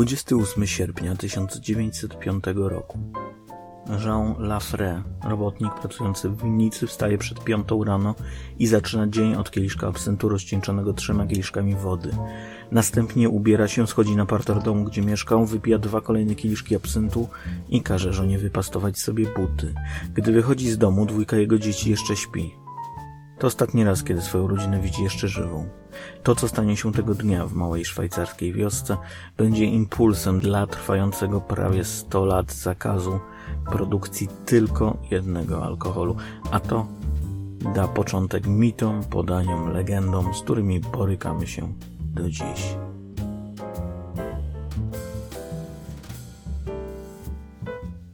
28 sierpnia 1905 roku. Jean Lafray, robotnik pracujący w winnicy, wstaje przed piątą rano i zaczyna dzień od kieliszka absentu rozcieńczonego trzema kieliszkami wody. Następnie ubiera się, schodzi na parter domu, gdzie mieszkał, wypija dwa kolejne kieliszki absentu i każe żonie wypastować sobie buty. Gdy wychodzi z domu, dwójka jego dzieci jeszcze śpi. To ostatni raz, kiedy swoją rodzinę widzi jeszcze żywą. To, co stanie się tego dnia w małej szwajcarskiej wiosce, będzie impulsem dla trwającego prawie 100 lat zakazu produkcji tylko jednego alkoholu, a to da początek mitom, podaniom, legendom, z którymi borykamy się do dziś.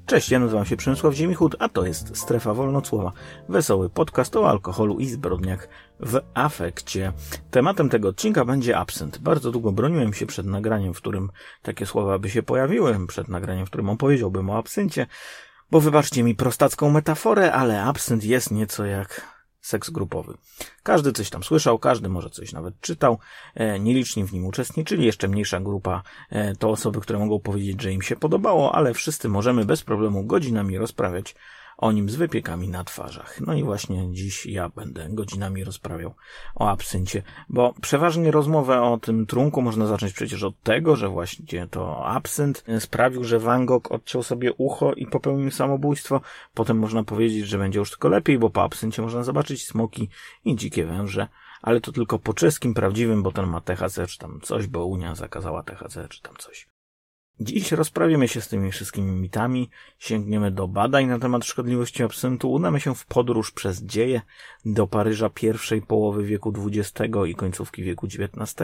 Cześć, ja nazywam się Przemysław Ziemichut, a to jest Strefa Wolnocłowa. Wesoły podcast o alkoholu i zbrodniach w afekcie. Tematem tego odcinka będzie absent. Bardzo długo broniłem się przed nagraniem, w którym takie słowa by się pojawiły, przed nagraniem, w którym opowiedziałbym o absyncie, bo wybaczcie mi prostacką metaforę, ale absent jest nieco jak seks grupowy. Każdy coś tam słyszał, każdy może coś nawet czytał, e, nieliczni w nim uczestniczyli, jeszcze mniejsza grupa e, to osoby, które mogą powiedzieć, że im się podobało, ale wszyscy możemy bez problemu godzinami rozprawiać o nim z wypiekami na twarzach. No i właśnie dziś ja będę godzinami rozprawiał o absyncie, bo przeważnie rozmowę o tym trunku można zacząć przecież od tego, że właśnie to absynt sprawił, że Van Gogh odciął sobie ucho i popełnił samobójstwo. Potem można powiedzieć, że będzie już tylko lepiej, bo po absyncie można zobaczyć smoki i dzikie węże ale to tylko po czeskim prawdziwym, bo ten ma THC czy tam coś, bo Unia zakazała THC czy tam coś. Dziś rozprawimy się z tymi wszystkimi mitami, sięgniemy do badań na temat szkodliwości absyntu, udamy się w podróż przez dzieje do Paryża pierwszej połowy wieku XX i końcówki wieku XIX,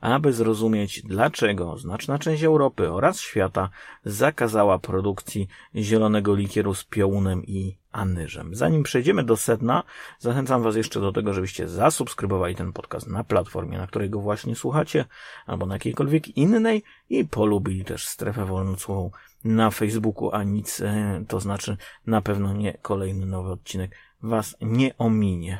aby zrozumieć, dlaczego znaczna część Europy oraz świata zakazała produkcji zielonego likieru z piołunem i anyżem. Zanim przejdziemy do sedna, zachęcam Was jeszcze do tego, żebyście zasubskrybowali ten podcast na platformie, na której go właśnie słuchacie, albo na jakiejkolwiek innej i polubili też strefę wolnocłową na Facebooku, a nic, e, to znaczy na pewno nie kolejny nowy odcinek Was nie ominie.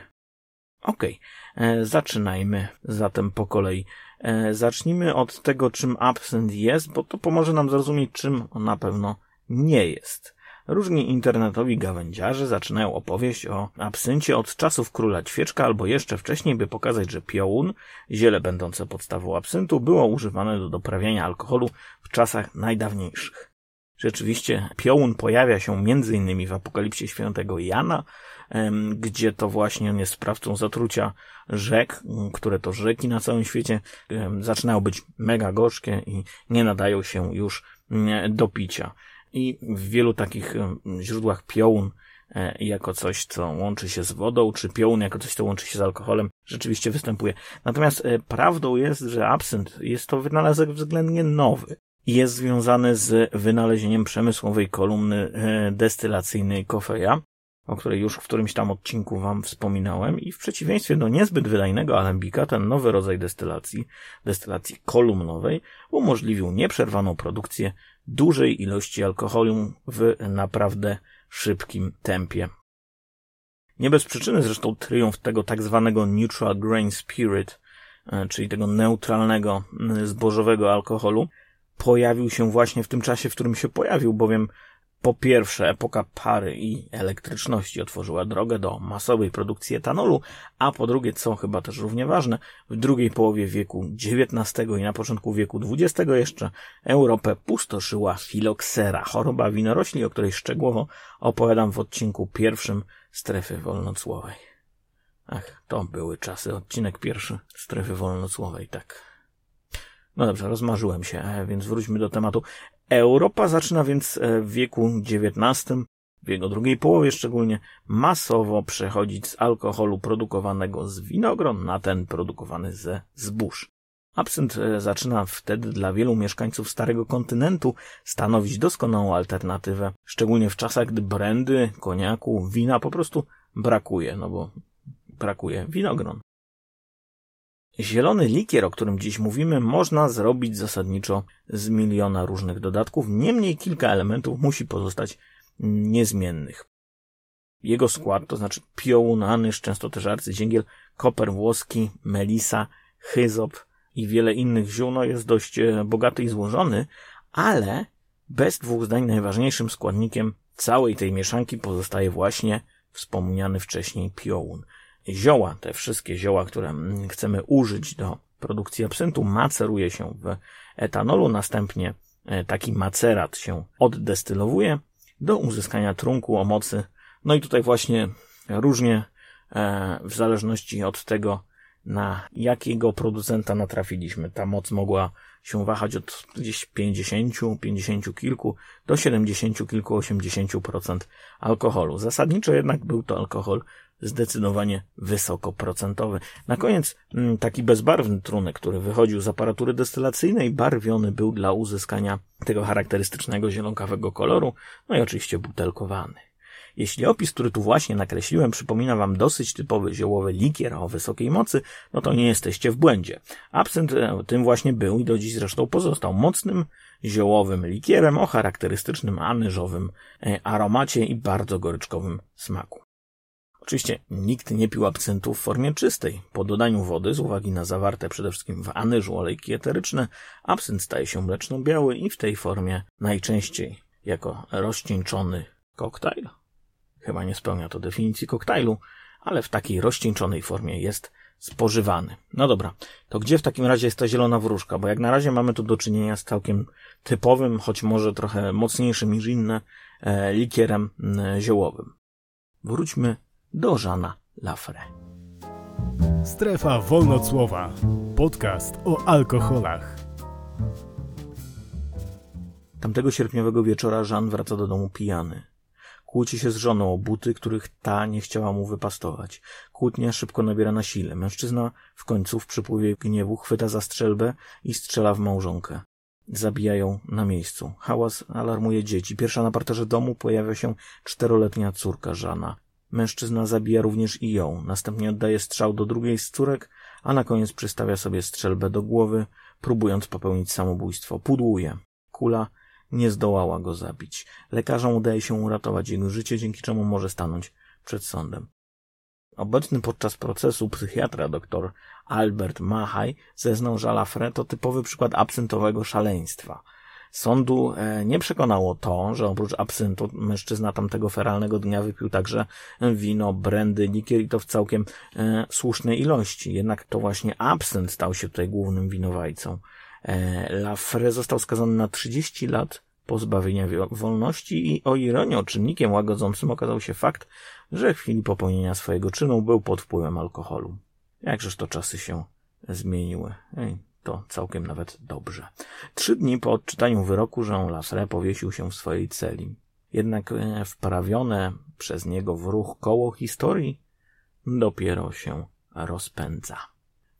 Okej, okay. zaczynajmy zatem po kolei. E, zacznijmy od tego, czym absent jest, bo to pomoże nam zrozumieć, czym on na pewno nie jest. Różni internetowi gawędziarze zaczynają opowieść o absyncie od czasów króla ćwieczka albo jeszcze wcześniej, by pokazać, że piołun, ziele będące podstawą absyntu, było używane do doprawiania alkoholu w czasach najdawniejszych. Rzeczywiście piołun pojawia się innymi w Apokalipsie Świętego Jana, gdzie to właśnie on jest sprawcą zatrucia rzek, które to rzeki na całym świecie zaczynają być mega gorzkie i nie nadają się już do picia i w wielu takich źródłach piołun e, jako coś, co łączy się z wodą, czy piołun jako coś, co łączy się z alkoholem, rzeczywiście występuje. Natomiast e, prawdą jest, że absynt jest to wynalazek względnie nowy. Jest związany z wynalezieniem przemysłowej kolumny e, destylacyjnej kofeja, o której już w którymś tam odcinku Wam wspominałem i w przeciwieństwie do niezbyt wydajnego alembika, ten nowy rodzaj destylacji, destylacji kolumnowej, umożliwił nieprzerwaną produkcję dużej ilości alkoholu w naprawdę szybkim tempie. Nie bez przyczyny zresztą triumf tego tak zwanego neutral grain spirit, e, czyli tego neutralnego zbożowego alkoholu, pojawił się właśnie w tym czasie, w którym się pojawił, bowiem po pierwsze, epoka pary i elektryczności otworzyła drogę do masowej produkcji etanolu, a po drugie, co chyba też równie ważne, w drugiej połowie wieku XIX i na początku wieku XX jeszcze Europę pustoszyła filoksera, choroba winorośli, o której szczegółowo opowiadam w odcinku pierwszym Strefy Wolnocłowej. Ach, to były czasy, odcinek pierwszy Strefy Wolnocłowej, tak. No dobrze, rozmarzyłem się, e, więc wróćmy do tematu. Europa zaczyna więc e, w wieku XIX, w jego drugiej połowie szczególnie, masowo przechodzić z alkoholu produkowanego z winogron na ten produkowany ze zbóż. Absynt e, zaczyna wtedy dla wielu mieszkańców Starego Kontynentu stanowić doskonałą alternatywę, szczególnie w czasach, gdy brandy, koniaku, wina po prostu brakuje, no bo brakuje winogron. Zielony likier, o którym dziś mówimy, można zrobić zasadniczo z miliona różnych dodatków, niemniej kilka elementów musi pozostać niezmiennych. Jego skład, to znaczy piołun, anyż, często też arcydzięgiel, koper włoski, melisa, hyzop, i wiele innych ziół no, jest dość e, bogaty i złożony, ale bez dwóch zdań najważniejszym składnikiem całej tej mieszanki pozostaje właśnie wspomniany wcześniej piołun. Zioła, te wszystkie zioła, które chcemy użyć do produkcji absyntu, maceruje się w etanolu, następnie e, taki macerat się oddestylowuje do uzyskania trunku o mocy. No i tutaj właśnie różnie, e, w zależności od tego, na jakiego producenta natrafiliśmy. Ta moc mogła się wahać od gdzieś 50, 50 kilku do 70 kilku, 80 procent alkoholu. Zasadniczo jednak był to alkohol zdecydowanie wysokoprocentowy. Na koniec mm, taki bezbarwny trunek, który wychodził z aparatury destylacyjnej, barwiony był dla uzyskania tego charakterystycznego zielonkawego koloru, no i oczywiście butelkowany. Jeśli opis, który tu właśnie nakreśliłem, przypomina Wam dosyć typowy ziołowy likier o wysokiej mocy, no to nie jesteście w błędzie. Absynt e, tym właśnie był i do dziś zresztą pozostał mocnym, ziołowym likierem o charakterystycznym anyżowym e, aromacie i bardzo goryczkowym smaku. Oczywiście nikt nie pił absyntu w formie czystej. Po dodaniu wody, z uwagi na zawarte przede wszystkim w anyżu olejki eteryczne, absynt staje się mleczno-biały i w tej formie najczęściej jako rozcieńczony koktajl. Chyba nie spełnia to definicji koktajlu, ale w takiej rozcieńczonej formie jest spożywany. No dobra, to gdzie w takim razie jest ta zielona wróżka? Bo jak na razie mamy tu do czynienia z całkiem typowym, choć może trochę mocniejszym niż inne, e, likierem e, ziołowym. Wróćmy do Żana Lafre. Strefa Wolnocłowa. Podcast o alkoholach. Tamtego sierpniowego wieczora Żan wraca do domu pijany. Kłóci się z żoną o buty, których ta nie chciała mu wypastować. Kłótnia szybko nabiera na sile. Mężczyzna w końcu w przypływie gniewu chwyta za strzelbę i strzela w małżonkę. Zabijają na miejscu. Hałas alarmuje dzieci. Pierwsza na parterze domu pojawia się czteroletnia córka Żana. Mężczyzna zabija również i ją. Następnie oddaje strzał do drugiej z córek, a na koniec przystawia sobie strzelbę do głowy, próbując popełnić samobójstwo. Pudłuje. Kula nie zdołała go zabić. Lekarzom udaje się uratować jego życie, dzięki czemu może stanąć przed sądem. Obecny podczas procesu psychiatra dr Albert Mahaj zeznał, że Lafre to typowy przykład absyntowego szaleństwa. Sądu e, nie przekonało to, że oprócz absyntu mężczyzna tamtego feralnego dnia wypił także wino, brandy, likier i to w całkiem e, słusznej ilości. Jednak to właśnie absynt stał się tutaj głównym winowajcą. E, Lafre został skazany na 30 lat pozbawienia wolności i o ironię czynnikiem łagodzącym okazał się fakt, że w chwili popełnienia swojego czynu był pod wpływem alkoholu. Jakżeż to czasy się zmieniły. Ej, to całkiem nawet dobrze. Trzy dni po odczytaniu wyroku Jean Lasre powiesił się w swojej celi. Jednak e, wprawione przez niego w ruch koło historii dopiero się rozpędza.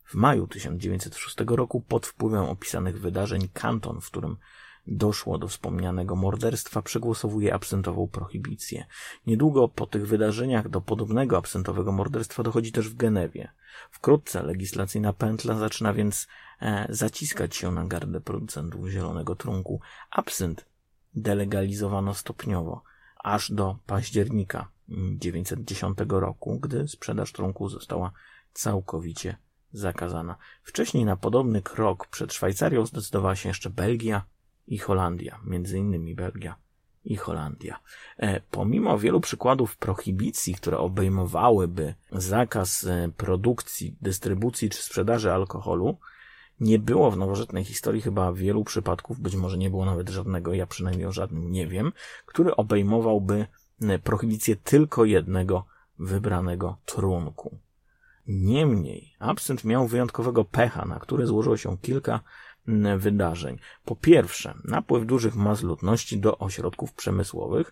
W maju 1906 roku pod wpływem opisanych wydarzeń kanton, w którym doszło do wspomnianego morderstwa, przegłosowuje absentową prohibicję. Niedługo po tych wydarzeniach do podobnego absentowego morderstwa dochodzi też w Genewie. Wkrótce legislacyjna pętla zaczyna więc e, zaciskać się na gardę producentów zielonego trunku. Absynt delegalizowano stopniowo, aż do października 1910 roku, gdy sprzedaż trunku została całkowicie zakazana. Wcześniej na podobny krok przed Szwajcarią zdecydowała się jeszcze Belgia i Holandia, między innymi Belgia i Holandia. E, pomimo wielu przykładów prohibicji, które obejmowałyby zakaz e, produkcji, dystrybucji czy sprzedaży alkoholu, nie było w nowożytnej historii chyba wielu przypadków, być może nie było nawet żadnego, ja przynajmniej o żadnym nie wiem, który obejmowałby e, prohibicję tylko jednego wybranego trunku. Niemniej, absynt miał wyjątkowego pecha, na które złożyło się kilka wydarzeń. Po pierwsze, napływ dużych mas ludności do ośrodków przemysłowych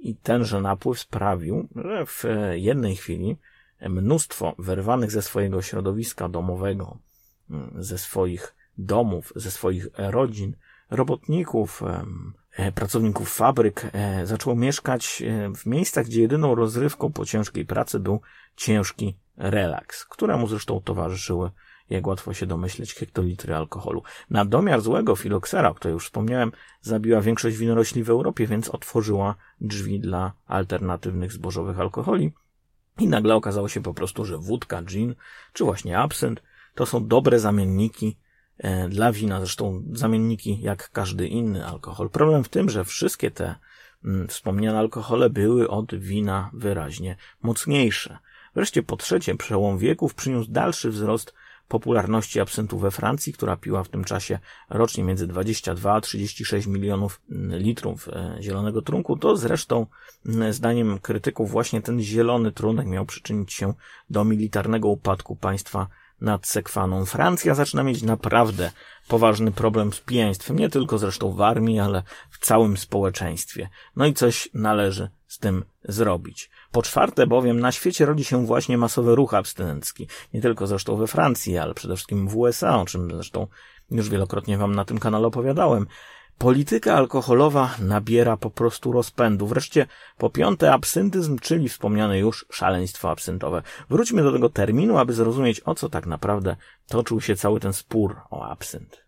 i tenże napływ sprawił, że w jednej chwili mnóstwo wyrwanych ze swojego środowiska domowego, ze swoich domów, ze swoich rodzin, robotników, e, pracowników fabryk e, zaczęło mieszkać e, w miejscach, gdzie jedyną rozrywką po ciężkiej pracy był ciężki relaks, któremu zresztą towarzyszyły jak łatwo się domyśleć, hektolitry alkoholu. Na domiar złego filoksera, o której już wspomniałem, zabiła większość winorośli w Europie, więc otworzyła drzwi dla alternatywnych zbożowych alkoholi. I nagle okazało się po prostu, że wódka, gin, czy właśnie absynt, to są dobre zamienniki e, dla wina, zresztą zamienniki jak każdy inny alkohol. Problem w tym, że wszystkie te mm, wspomniane alkohole były od wina wyraźnie mocniejsze. Wreszcie po trzecie, przełom wieków przyniósł dalszy wzrost popularności absyntu we Francji, która piła w tym czasie rocznie między 22 a 36 milionów mm, litrów e, zielonego trunku, to zresztą mm, zdaniem krytyków właśnie ten zielony trunek miał przyczynić się do militarnego upadku państwa nad Sekwaną. Francja zaczyna mieć naprawdę poważny problem z pijaństwem, nie tylko zresztą w armii, ale w całym społeczeństwie. No i coś należy z tym zrobić. Po czwarte bowiem na świecie rodzi się właśnie masowy ruch abstynencki. Nie tylko zresztą we Francji, ale przede wszystkim w USA, o czym zresztą już wielokrotnie wam na tym kanale opowiadałem. Polityka alkoholowa nabiera po prostu rozpędu. Wreszcie po piąte absyntyzm, czyli wspomniane już szaleństwo absyntowe. Wróćmy do tego terminu, aby zrozumieć o co tak naprawdę toczył się cały ten spór o absynt.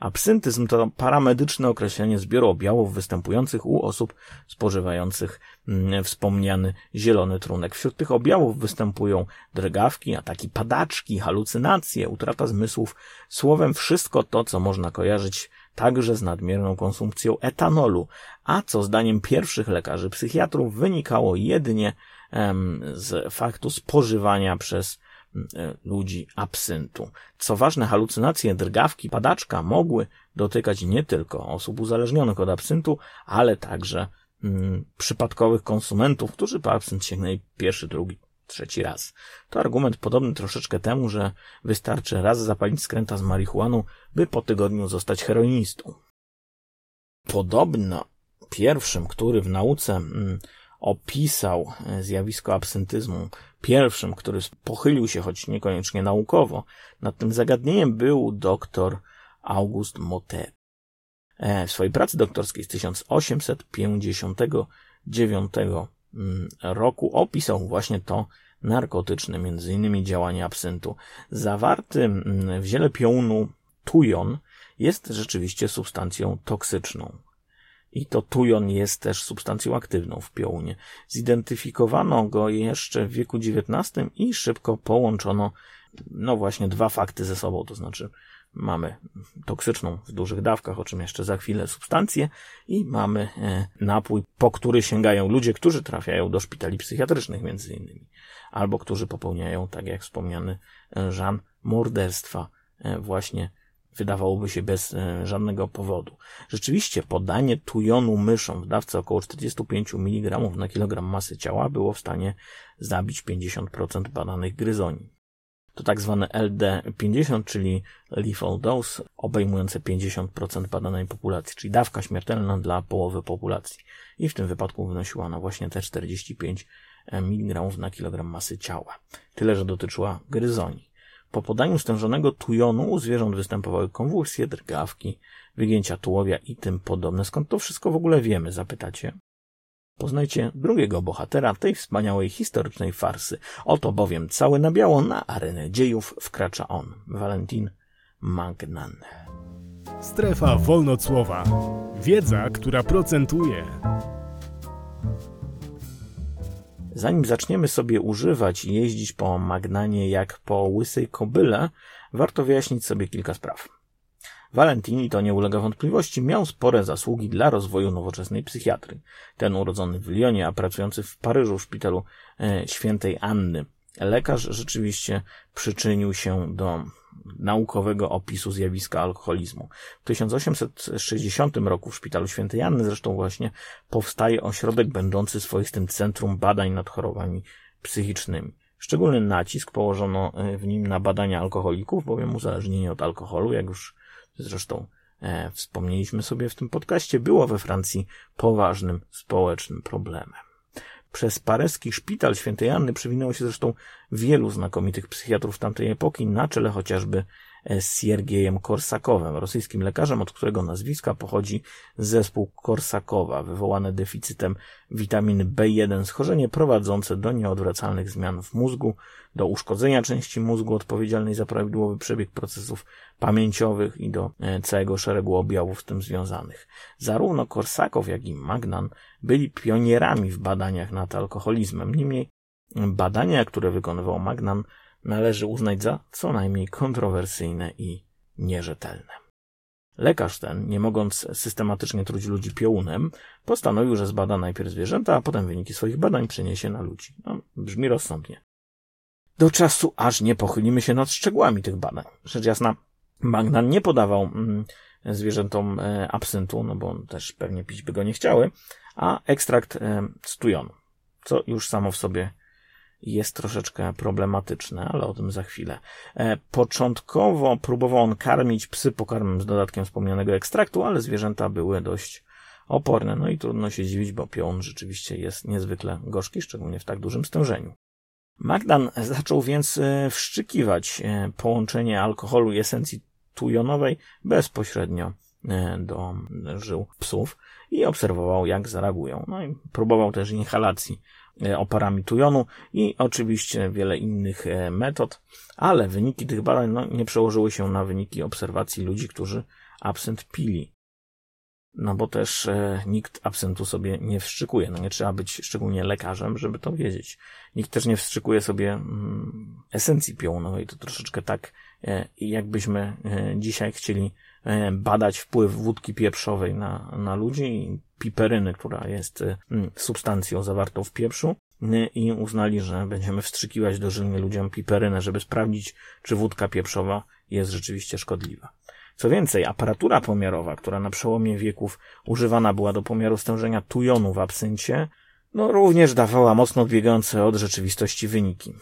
Absyntyzm to paramedyczne określenie zbioru objawów występujących u osób spożywających mm, wspomniany zielony trunek. Wśród tych objawów występują drgawki, ataki padaczki, halucynacje, utrata zmysłów, słowem wszystko to, co można kojarzyć także z nadmierną konsumpcją etanolu, a co zdaniem pierwszych lekarzy psychiatrów wynikało jedynie z faktu spożywania przez ludzi absyntu. Co ważne, halucynacje, drgawki, padaczka mogły dotykać nie tylko osób uzależnionych od absyntu, ale także mm, przypadkowych konsumentów, którzy po absynt sięgnęli pierwszy, drugi, trzeci raz. To argument podobny troszeczkę temu, że wystarczy raz zapalić skręta z marihuaną, by po tygodniu zostać heroinistą. Podobno pierwszym, który w nauce mm, opisał e, zjawisko absentyzmu, pierwszym, który pochylił się, choć niekoniecznie naukowo, nad tym zagadnieniem był dr August Motet. E, w swojej pracy doktorskiej z 1859 mm, roku opisał właśnie to narkotyczne, między innymi działanie absyntu. Zawarty mm, w ziele piołunu tujon jest rzeczywiście substancją toksyczną. I to tujon jest też substancją aktywną w piołunie. Zidentyfikowano go jeszcze w wieku XIX i szybko połączono, no właśnie, dwa fakty ze sobą, to znaczy mamy toksyczną w dużych dawkach, o czym jeszcze za chwilę, substancję i mamy e, napój, po który sięgają ludzie, którzy trafiają do szpitali psychiatrycznych między innymi, albo którzy popełniają, tak jak wspomniany e, Jean, morderstwa e, właśnie wydawałoby się bez e, żadnego powodu. Rzeczywiście podanie tujonu myszom w dawce około 45 mg na kilogram masy ciała było w stanie zabić 50% badanych gryzoni. To tak zwane LD50, czyli lethal dose, obejmujące 50% badanej populacji, czyli dawka śmiertelna dla połowy populacji. I w tym wypadku wynosiła ona właśnie te 45 mg na kilogram masy ciała. Tyle, że dotyczyła gryzoni. Po podaniu stężonego tujonu u zwierząt występowały konwulsje, drgawki, wygięcia tułowia i tym podobne. Skąd to wszystko w ogóle wiemy, zapytacie? Poznajcie drugiego bohatera tej wspaniałej historycznej farsy. Oto bowiem cały na biało na arenę dziejów wkracza on, Valentin Magnan. Strefa wolnocłowa. Wiedza, która procentuje. Zanim zaczniemy sobie używać i jeździć po Magnanie jak po łysej kobyle, warto wyjaśnić sobie kilka spraw. Valentini, to nie ulega wątpliwości, miał spore zasługi dla rozwoju nowoczesnej psychiatry. Ten urodzony w Lyonie, a pracujący w Paryżu w szpitalu e, świętej Anny. Lekarz rzeczywiście przyczynił się do naukowego opisu zjawiska alkoholizmu. W 1860 roku w Szpitalu Świętej Anny zresztą właśnie powstaje ośrodek będący swoistym centrum badań nad chorobami psychicznymi. Szczególny nacisk położono e, w nim na badania alkoholików, bowiem uzależnienie od alkoholu, jak już zresztą e, wspomnieliśmy sobie w tym podcaście, było we Francji poważnym społecznym problemem. Przez paryski szpital świętej Anny przewinęło się zresztą wielu znakomitych psychiatrów tamtej epoki, na czele chociażby z Siergiejem Korsakowem, rosyjskim lekarzem, od którego nazwiska pochodzi zespół Korsakowa, wywołane deficytem witaminy B1, schorzenie prowadzące do nieodwracalnych zmian w mózgu, do uszkodzenia części mózgu odpowiedzialnej za prawidłowy przebieg procesów pamięciowych i do e, całego szeregu objawów z tym związanych. Zarówno Korsakow, jak i Magnan byli pionierami w badaniach nad alkoholizmem. Niemniej badania, które wykonywał Magnan, należy uznać za co najmniej kontrowersyjne i nierzetelne. Lekarz ten, nie mogąc systematycznie truć ludzi piołunem, postanowił, że zbada najpierw zwierzęta, a potem wyniki swoich badań przeniesie na ludzi. No, brzmi rozsądnie. Do czasu, aż nie pochylimy się nad szczegółami tych badań. Rzecz jasna, Magnan nie podawał mm, zwierzętom e, absyntu, no bo też pewnie pić by go nie chciały, a ekstrakt e, co już samo w sobie jest troszeczkę problematyczne, ale o tym za chwilę. E, początkowo próbował on karmić psy pokarmem z dodatkiem wspomnianego ekstraktu, ale zwierzęta były dość oporne, no i trudno się dziwić, bo pion rzeczywiście jest niezwykle gorzki, szczególnie w tak dużym stężeniu. Magdan zaczął więc wszczykiwać połączenie alkoholu i esencji tujonowej bezpośrednio e, do żył psów i obserwował, jak zareagują. No i próbował też inhalacji e, oparami tujonu i oczywiście wiele innych e, metod, ale wyniki tych badań no, nie przełożyły się na wyniki obserwacji ludzi, którzy absynt pili. No bo też e, nikt absentu sobie nie wstrzykuje. No nie trzeba być szczególnie lekarzem, żeby to wiedzieć. Nikt też nie wstrzykuje sobie mm, esencji piołunowej. To troszeczkę tak, jakbyśmy dzisiaj chcieli badać wpływ wódki pieprzowej na, na ludzi piperyny, która jest e, substancją zawartą w pieprzu i uznali, że będziemy wstrzykiwać dożylnie ludziom piperynę, żeby sprawdzić, czy wódka pieprzowa jest rzeczywiście szkodliwa. Co więcej, aparatura pomiarowa, która na przełomie wieków używana była do pomiaru stężenia tujonu w absyncie, no również dawała mocno odbiegające od rzeczywistości wyniki.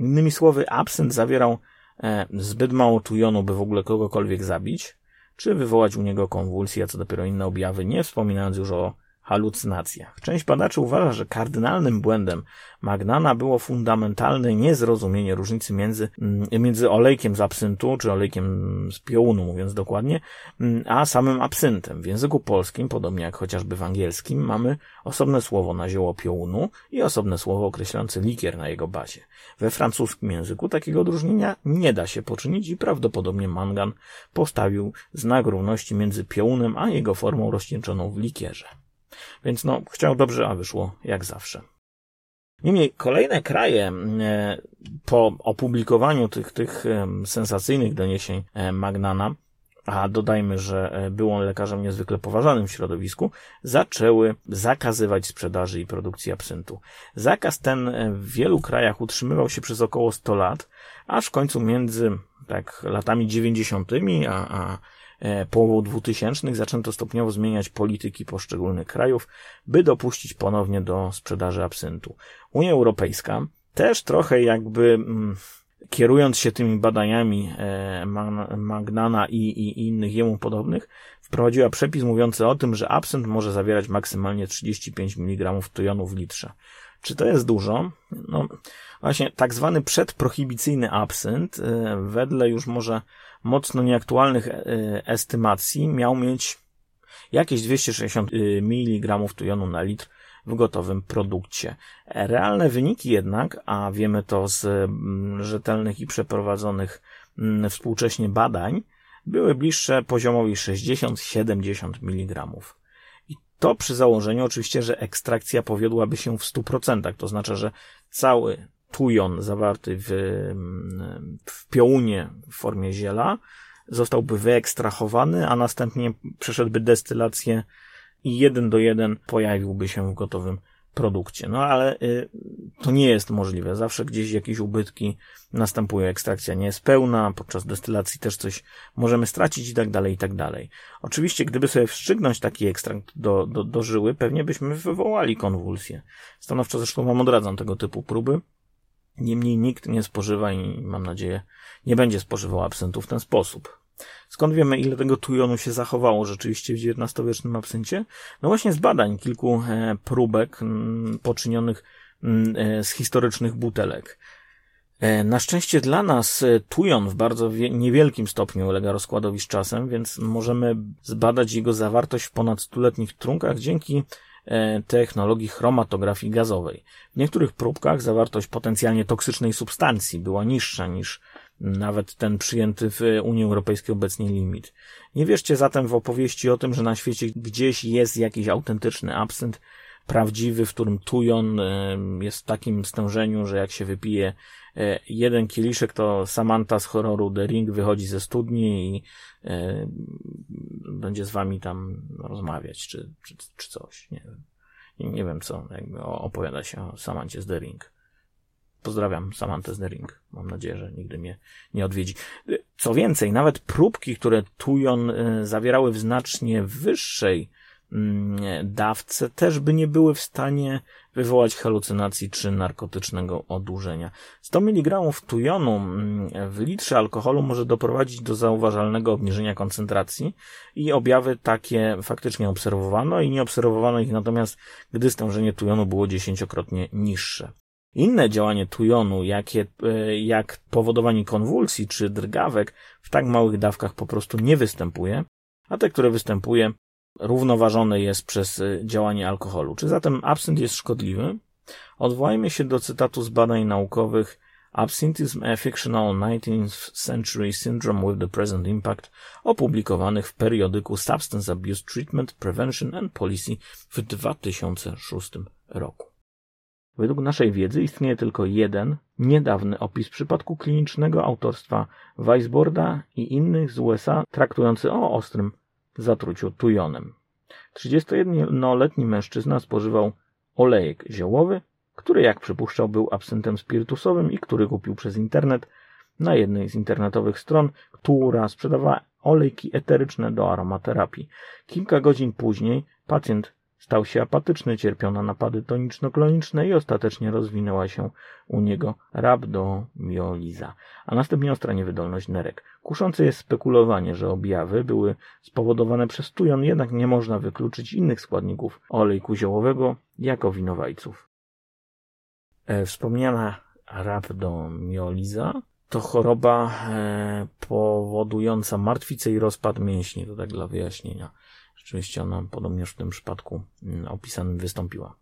Innymi słowy, absynt zawierał e, zbyt mało tujonu, by w ogóle kogokolwiek zabić, czy wywołać u niego konwulsję, a co dopiero inne objawy, nie wspominając już o halucynacjach. Część badaczy uważa, że kardynalnym błędem Magnana było fundamentalne niezrozumienie różnicy między, mm, między olejkiem z absyntu, czy olejkiem z piołunu, mówiąc dokładnie, mm, a samym absyntem. W języku polskim, podobnie jak chociażby w angielskim, mamy osobne słowo na zioło piołunu i osobne słowo określające likier na jego bazie. We francuskim języku takiego odróżnienia nie da się poczynić i prawdopodobnie Mangan postawił znak równości między piołunem a jego formą rozcieńczoną w likierze. Więc no, chciał dobrze, a wyszło jak zawsze. Niemniej kolejne kraje e, po opublikowaniu tych, tych sensacyjnych doniesień e, Magnana, a dodajmy, że e, był on lekarzem niezwykle poważanym w środowisku, zaczęły zakazywać sprzedaży i produkcji absyntu. Zakaz ten w wielu krajach utrzymywał się przez około 100 lat, aż w końcu między tak latami 90. a, a E, połową 2000 zaczęto stopniowo zmieniać polityki poszczególnych krajów, by dopuścić ponownie do sprzedaży absyntu. Unia Europejska też trochę jakby mm, kierując się tymi badaniami e, Magnana i, i innych jemu podobnych, wprowadziła przepis mówiący o tym, że absynt może zawierać maksymalnie 35 mg tujonu w litrze. Czy to jest dużo? No, właśnie tak zwany przedprohibicyjny absynt, e, wedle już może mocno nieaktualnych e, estymacji miał mieć jakieś 260 e, mg tujonu na litr w gotowym produkcie. Realne wyniki jednak, a wiemy to z mm, rzetelnych i przeprowadzonych mm, współcześnie badań, były bliższe poziomowi 60-70 mg. I to przy założeniu oczywiście, że ekstrakcja powiodłaby się w 100%, to znaczy, że cały tujon zawarty w, w piołunie w formie ziela zostałby wyekstrahowany, a następnie przeszedłby destylację i jeden do jeden pojawiłby się w gotowym produkcie. No ale y, to nie jest możliwe. Zawsze gdzieś jakieś ubytki następuje, ekstrakcja nie jest pełna, podczas destylacji też coś możemy stracić i tak dalej, i tak dalej. Oczywiście, gdyby sobie wstrzygnąć taki ekstrakt do, do, do żyły, pewnie byśmy wywołali konwulsję. Stanowczo zresztą wam odradzam tego typu próby. Niemniej nikt nie spożywa i mam nadzieję nie będzie spożywał absentu w ten sposób. Skąd wiemy, ile tego tujonu się zachowało rzeczywiście w XIX-wiecznym absyncie? No właśnie z badań kilku e, próbek poczynionych e, z historycznych butelek. E, na szczęście dla nas tujon w bardzo niewielkim stopniu ulega rozkładowi z czasem, więc możemy zbadać jego zawartość w ponad stuletnich trunkach dzięki technologii chromatografii gazowej. W niektórych próbkach zawartość potencjalnie toksycznej substancji była niższa niż nawet ten przyjęty w Unii Europejskiej obecnie limit. Nie wierzcie zatem w opowieści o tym, że na świecie gdzieś jest jakiś autentyczny absynt, prawdziwy, w którym tujon e, jest w takim stężeniu, że jak się wypije e, jeden kieliszek, to Samantha z horroru The Ring wychodzi ze studni i będzie z wami tam rozmawiać, czy, czy, czy coś, nie wiem. Nie wiem co, jakby opowiada się o Samancie z The Ring. Pozdrawiam Samantę z The Ring. Mam nadzieję, że nigdy mnie nie odwiedzi. Co więcej, nawet próbki, które Tujon zawierały w znacznie wyższej dawce też by nie były w stanie wywołać halucynacji czy narkotycznego odurzenia. 100 mg tujonu mm, w litrze alkoholu może doprowadzić do zauważalnego obniżenia koncentracji i objawy takie faktycznie obserwowano i nie obserwowano ich natomiast, gdy stężenie tujonu było dziesięciokrotnie niższe. Inne działanie tujonu, jakie, e, jak powodowanie konwulsji czy drgawek, w tak małych dawkach po prostu nie występuje, a te, które występuje, równoważone jest przez y, działanie alkoholu. Czy zatem absynt jest szkodliwy? Odwołajmy się do cytatu z badań naukowych Absinthism a Fictional 19th Century Syndrome with the Present Impact opublikowanych w periodyku Substance Abuse Treatment, Prevention and Policy w 2006 roku. Według naszej wiedzy istnieje tylko jeden niedawny opis przypadku klinicznego autorstwa Weisborda i innych z USA traktujący o ostrym zatruciu tujonem. 31-letni mężczyzna spożywał olejek ziołowy, który jak przypuszczał był absyntem spirytusowym i który kupił przez internet na jednej z internetowych stron, która sprzedawała olejki eteryczne do aromaterapii. Kilka godzin później pacjent Stał się apatyczny, cierpiał na napady toniczno-kloniczne i ostatecznie rozwinęła się u niego rabdomioliza, a następnie ostra niewydolność nerek. Kuszące jest spekulowanie, że objawy były spowodowane przez tujon, jednak nie można wykluczyć innych składników olejku ziołowego jako winowajców. E, wspomniana rabdomioliza to choroba e, powodująca martwicę i rozpad mięśni, to tak dla wyjaśnienia. Rzeczywiście ona podobnież w tym przypadku mm, opisanym wystąpiła.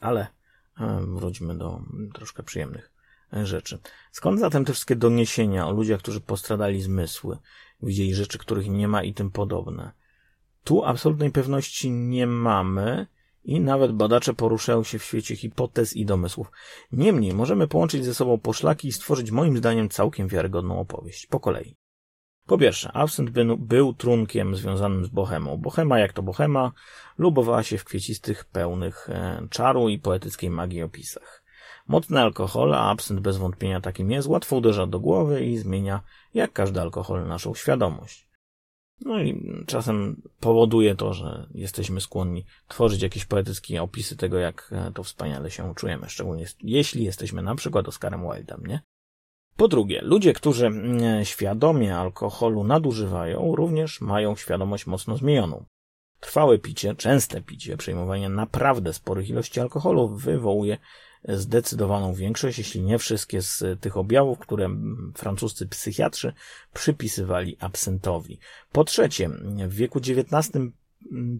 Ale e, wróćmy do troszkę przyjemnych e, rzeczy. Skąd zatem te wszystkie doniesienia o ludziach, którzy postradali zmysły, widzieli rzeczy, których nie ma i tym podobne? Tu absolutnej pewności nie mamy i nawet badacze poruszają się w świecie hipotez i domysłów. Niemniej możemy połączyć ze sobą poszlaki i stworzyć moim zdaniem całkiem wiarygodną opowieść. Po kolei. Po pierwsze, Absynt był trunkiem związanym z bohemą. Bohema, jak to bohema, lubowała się w kwiecistych, pełnych e, czaru i poetyckiej magii opisach. Mocny alkohol, a absynt bez wątpienia takim jest, łatwo uderza do głowy i zmienia, jak każdy alkohol, naszą świadomość. No i czasem powoduje to, że jesteśmy skłonni tworzyć jakieś poetyckie opisy tego, jak e, to wspaniale się czujemy, szczególnie jeśli jesteśmy na przykład Oscarem Wildem, nie? Po drugie, ludzie, którzy mm, świadomie alkoholu nadużywają, również mają świadomość mocno zmienioną. Trwałe picie, częste picie, przejmowanie naprawdę sporych ilości alkoholu wywołuje zdecydowaną większość, jeśli nie wszystkie z tych objawów, które francuscy psychiatrzy przypisywali absentowi. Po trzecie, w wieku XIX Mm,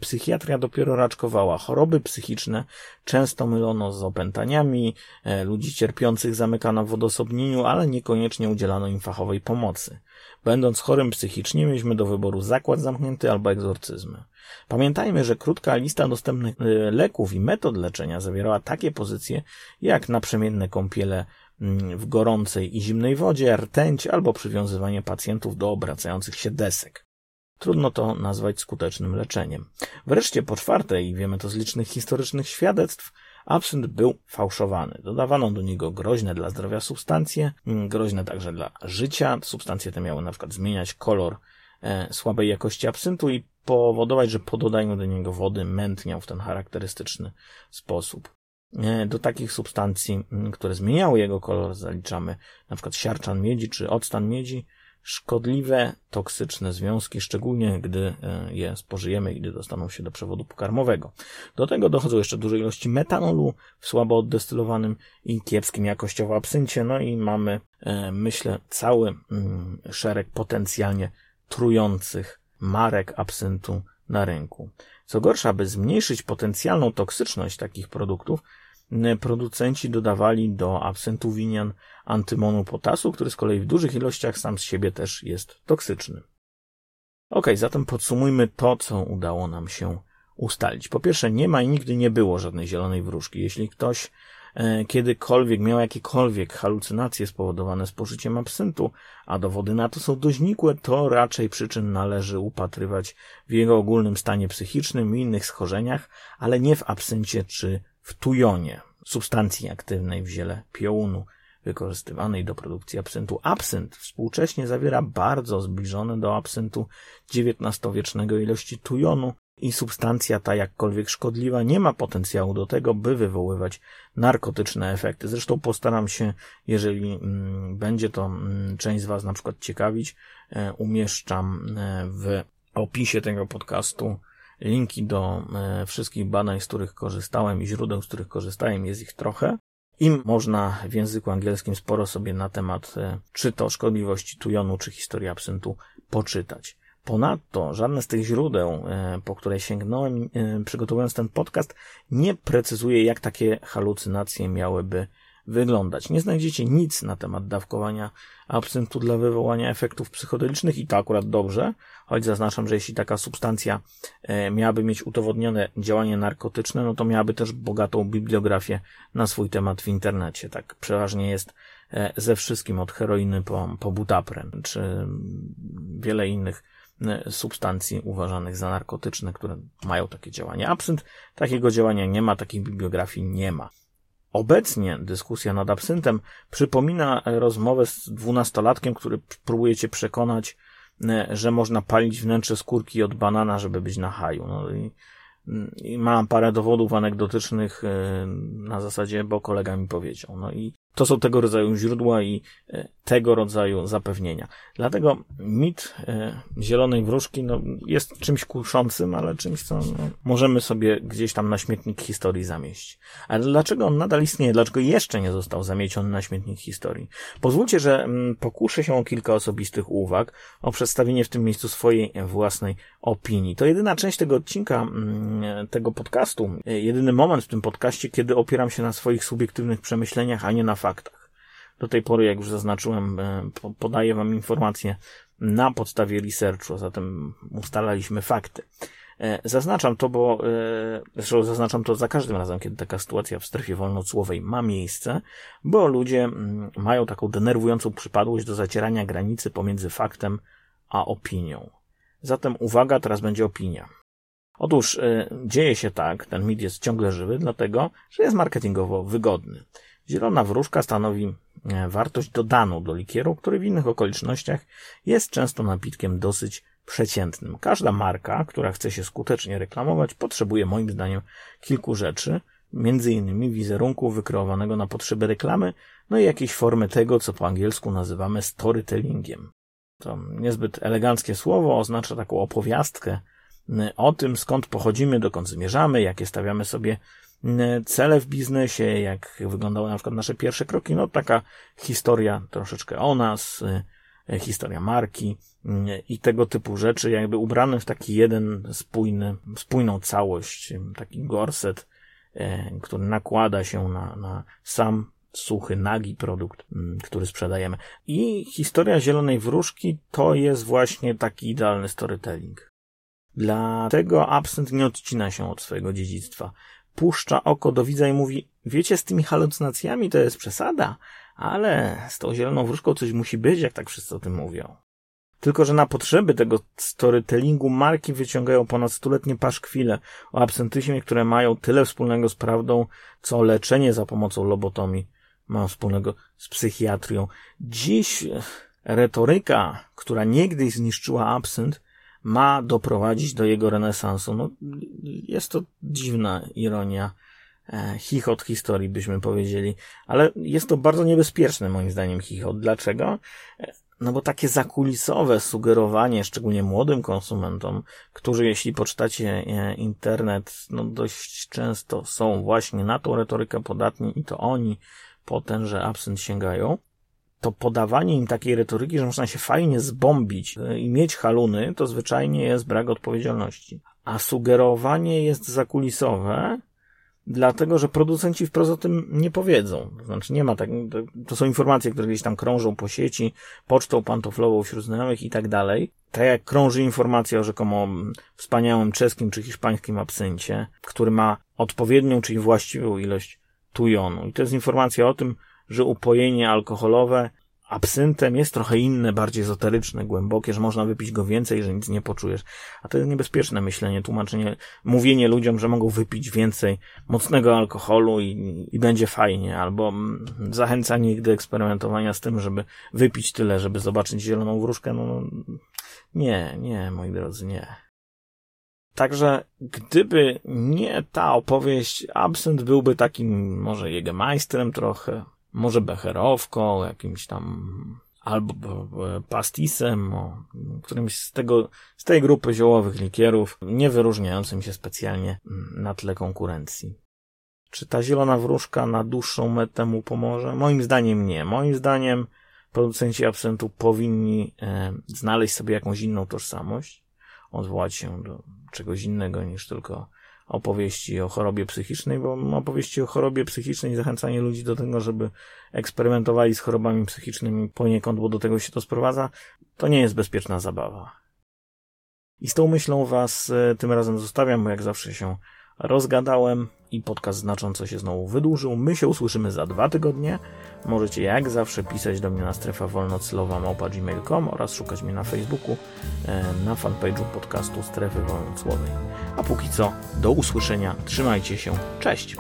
psychiatria dopiero raczkowała. Choroby psychiczne często mylono z opętaniami, e, ludzi cierpiących zamykano w odosobnieniu, ale niekoniecznie udzielano im fachowej pomocy. Będąc chorym psychicznie, mieliśmy do wyboru zakład zamknięty albo egzorcyzmy. Pamiętajmy, że krótka lista dostępnych e, leków i metod leczenia zawierała takie pozycje jak naprzemienne kąpiele mm, w gorącej i zimnej wodzie, rtęć albo przywiązywanie pacjentów do obracających się desek. Trudno to nazwać skutecznym leczeniem. Wreszcie po czwarte, i wiemy to z licznych historycznych świadectw, absynt był fałszowany. Dodawano do niego groźne dla zdrowia substancje, mm, groźne także dla życia. Substancje te miały na przykład zmieniać kolor e, słabej jakości absyntu i powodować, że po dodaniu do niego wody mętniał w ten charakterystyczny sposób. E, do takich substancji, mm, które zmieniały jego kolor, zaliczamy na przykład siarczan miedzi czy octan miedzi, szkodliwe, toksyczne związki, szczególnie gdy e, je spożyjemy i gdy dostaną się do przewodu pokarmowego. Do tego dochodzą jeszcze duże ilości metanolu w słabo oddestylowanym i kiepskim jakościowo absyncie, no i mamy, e, myślę, cały mm, szereg potencjalnie trujących marek absyntu na rynku. Co gorsza, aby zmniejszyć potencjalną toksyczność takich produktów, producenci dodawali do absentu winian antymonu potasu, który z kolei w dużych ilościach sam z siebie też jest toksyczny. Ok, zatem podsumujmy to, co udało nam się ustalić. Po pierwsze, nie ma i nigdy nie było żadnej zielonej wróżki. Jeśli ktoś e, kiedykolwiek miał jakiekolwiek halucynacje spowodowane spożyciem absyntu, a dowody na to są dość nikłe, to raczej przyczyn należy upatrywać w jego ogólnym stanie psychicznym i innych schorzeniach, ale nie w absyncie czy w tujonie, substancji aktywnej w ziele piołunu wykorzystywanej do produkcji absyntu. Absynt współcześnie zawiera bardzo zbliżone do absyntu XIX-wiecznego ilości tujonu i substancja ta jakkolwiek szkodliwa nie ma potencjału do tego, by wywoływać narkotyczne efekty. Zresztą postaram się, jeżeli mm, będzie to mm, część z Was na przykład ciekawić, e, umieszczam e, w opisie tego podcastu linki do e, wszystkich badań, z których korzystałem i źródeł, z których korzystałem, jest ich trochę. I można w języku angielskim sporo sobie na temat e, czy to szkodliwości tujonu, czy historii absyntu poczytać. Ponadto żadne z tych źródeł, e, po które sięgnąłem, przygotowując ten podcast, nie precyzuje, jak takie halucynacje miałyby wyglądać. Nie znajdziecie nic na temat dawkowania absyntu dla wywołania efektów psychodelicznych i to akurat dobrze, choć zaznaczam, że jeśli taka substancja e, miałaby mieć udowodnione działanie narkotyczne, no to miałaby też bogatą bibliografię na swój temat w internecie. Tak przeważnie jest e, ze wszystkim od heroiny po, po butapren, czy wiele innych e, substancji uważanych za narkotyczne, które mają takie działanie. Absynt takiego działania nie ma, takiej bibliografii nie ma. Obecnie dyskusja nad absyntem przypomina rozmowę z dwunastolatkiem, który próbuje cię przekonać, e, że można palić wnętrze skórki od banana, żeby być na haju. No i, i mam parę dowodów anegdotycznych e, na zasadzie, bo kolega mi powiedział. No i to są tego rodzaju źródła i e, tego rodzaju zapewnienia. Dlatego mit e, zielonej wróżki no, jest czymś kuszącym, ale czymś, co no, możemy sobie gdzieś tam na śmietnik historii zamieść. Ale dlaczego on nadal istnieje? Dlaczego jeszcze nie został zamieciony na śmietnik historii? Pozwólcie, że mm, pokuszę się o kilka osobistych uwag, o przedstawienie w tym miejscu swojej własnej opinii. To jedyna część tego odcinka, mm, tego podcastu, e, jedyny moment w tym podcaście, kiedy opieram się na swoich subiektywnych przemyśleniach, a nie na faktach. Do tej pory, jak już zaznaczyłem, e, podaję Wam informacje na podstawie researchu, a zatem ustalaliśmy fakty. E, zaznaczam to, bo e, zresztą zaznaczam to za każdym razem, kiedy taka sytuacja w strefie wolnocłowej ma miejsce, bo ludzie mm, mają taką denerwującą przypadłość do zacierania granicy pomiędzy faktem a opinią. Zatem uwaga, teraz będzie opinia. Otóż dzieje się tak, ten mit jest ciągle żywy, dlatego, że jest marketingowo wygodny. Zielona wróżka stanowi e, wartość dodaną do likieru, który w innych okolicznościach jest często napitkiem dosyć przeciętnym. Każda marka, która chce się skutecznie reklamować, potrzebuje moim zdaniem kilku rzeczy, między innymi wizerunku wykreowanego na potrzeby reklamy, no i jakiejś formy tego, co po angielsku nazywamy storytellingiem. To niezbyt eleganckie słowo oznacza taką opowiastkę o tym, skąd pochodzimy, dokąd zmierzamy, jakie stawiamy sobie cele w biznesie, jak wyglądały na przykład nasze pierwsze kroki, no taka historia troszeczkę o nas, y, historia marki y, i tego typu rzeczy, jakby ubrane w taki jeden spójny, spójną całość, taki gorset, y, który nakłada się na, na sam suchy, nagi produkt, który sprzedajemy. I historia Zielonej Wróżki to jest właśnie taki idealny storytelling. Dlatego absent nie odcina się od swojego dziedzictwa puszcza oko do widza i mówi, wiecie, z tymi halucynacjami to jest przesada, ale z tą zieloną wróżką coś musi być, jak tak wszyscy o tym mówią. Tylko, że na potrzeby tego storytellingu marki wyciągają ponad stuletnie paszkwile o absentyzmie, które mają tyle wspólnego z prawdą, co leczenie za pomocą lobotomii ma wspólnego z psychiatrią. Dziś retoryka, która niegdyś zniszczyła absynt, ma doprowadzić do jego renesansu. No, jest to dziwna ironia, e, chichot historii byśmy powiedzieli, ale jest to bardzo niebezpieczne moim zdaniem chichot. Dlaczego? E, no bo takie zakulisowe sugerowanie, szczególnie młodym konsumentom, którzy jeśli poczytacie e, internet, no dość często są właśnie na tą retorykę podatni i to oni po tenże absent sięgają, to podawanie im takiej retoryki, że można się fajnie zbombić e, i mieć haluny, to zwyczajnie jest brak odpowiedzialności. A sugerowanie jest zakulisowe, dlatego że producenci wprost o tym nie powiedzą. To znaczy nie ma tak, to, są informacje, które gdzieś tam krążą po sieci, pocztą pantoflową wśród znajomych i tak dalej. Tak jak krąży informacja o rzekomo wspaniałym czeskim czy hiszpańskim absyncie, który ma odpowiednią, czyli właściwą ilość tujonu. I to jest informacja o tym, że upojenie alkoholowe absyntem jest trochę inne, bardziej ezoteryczne, głębokie, że można wypić go więcej, że nic nie poczujesz. A to jest niebezpieczne myślenie, tłumaczenie, mówienie ludziom, że mogą wypić więcej mocnego alkoholu i, i będzie fajnie, albo mm, zachęcanie ich do eksperymentowania z tym, żeby wypić tyle, żeby zobaczyć zieloną wróżkę. No, nie, nie, moi drodzy, nie. Także gdyby nie ta opowieść, absynt byłby takim może Jägermeisterem trochę, może becherowką, jakimś tam albo pastisem, o, którymś z tego, z tej grupy ziołowych likierów, nie wyróżniającym się specjalnie na tle konkurencji. Czy ta zielona wróżka na dłuższą metę mu pomoże? Moim zdaniem nie. Moim zdaniem producenci absentu powinni e, znaleźć sobie jakąś inną tożsamość, odwołać się do czegoś innego niż tylko opowieści o chorobie psychicznej, bo opowieści o chorobie psychicznej i zachęcanie ludzi do tego, żeby eksperymentowali z chorobami psychicznymi poniekąd, bo do tego się to sprowadza, to nie jest bezpieczna zabawa. I z tą myślą Was e, tym razem zostawiam, bo jak zawsze się rozgadałem i podcast znacząco się znowu wydłużył. My się usłyszymy za dwa tygodnie. Możecie jak zawsze pisać do mnie na strefa wolnoclowa gmail.com oraz szukać mnie na Facebooku e, na fanpage'u podcastu Strefy Wolnocłowej. A póki co, do usłyszenia, trzymajcie się, cześć!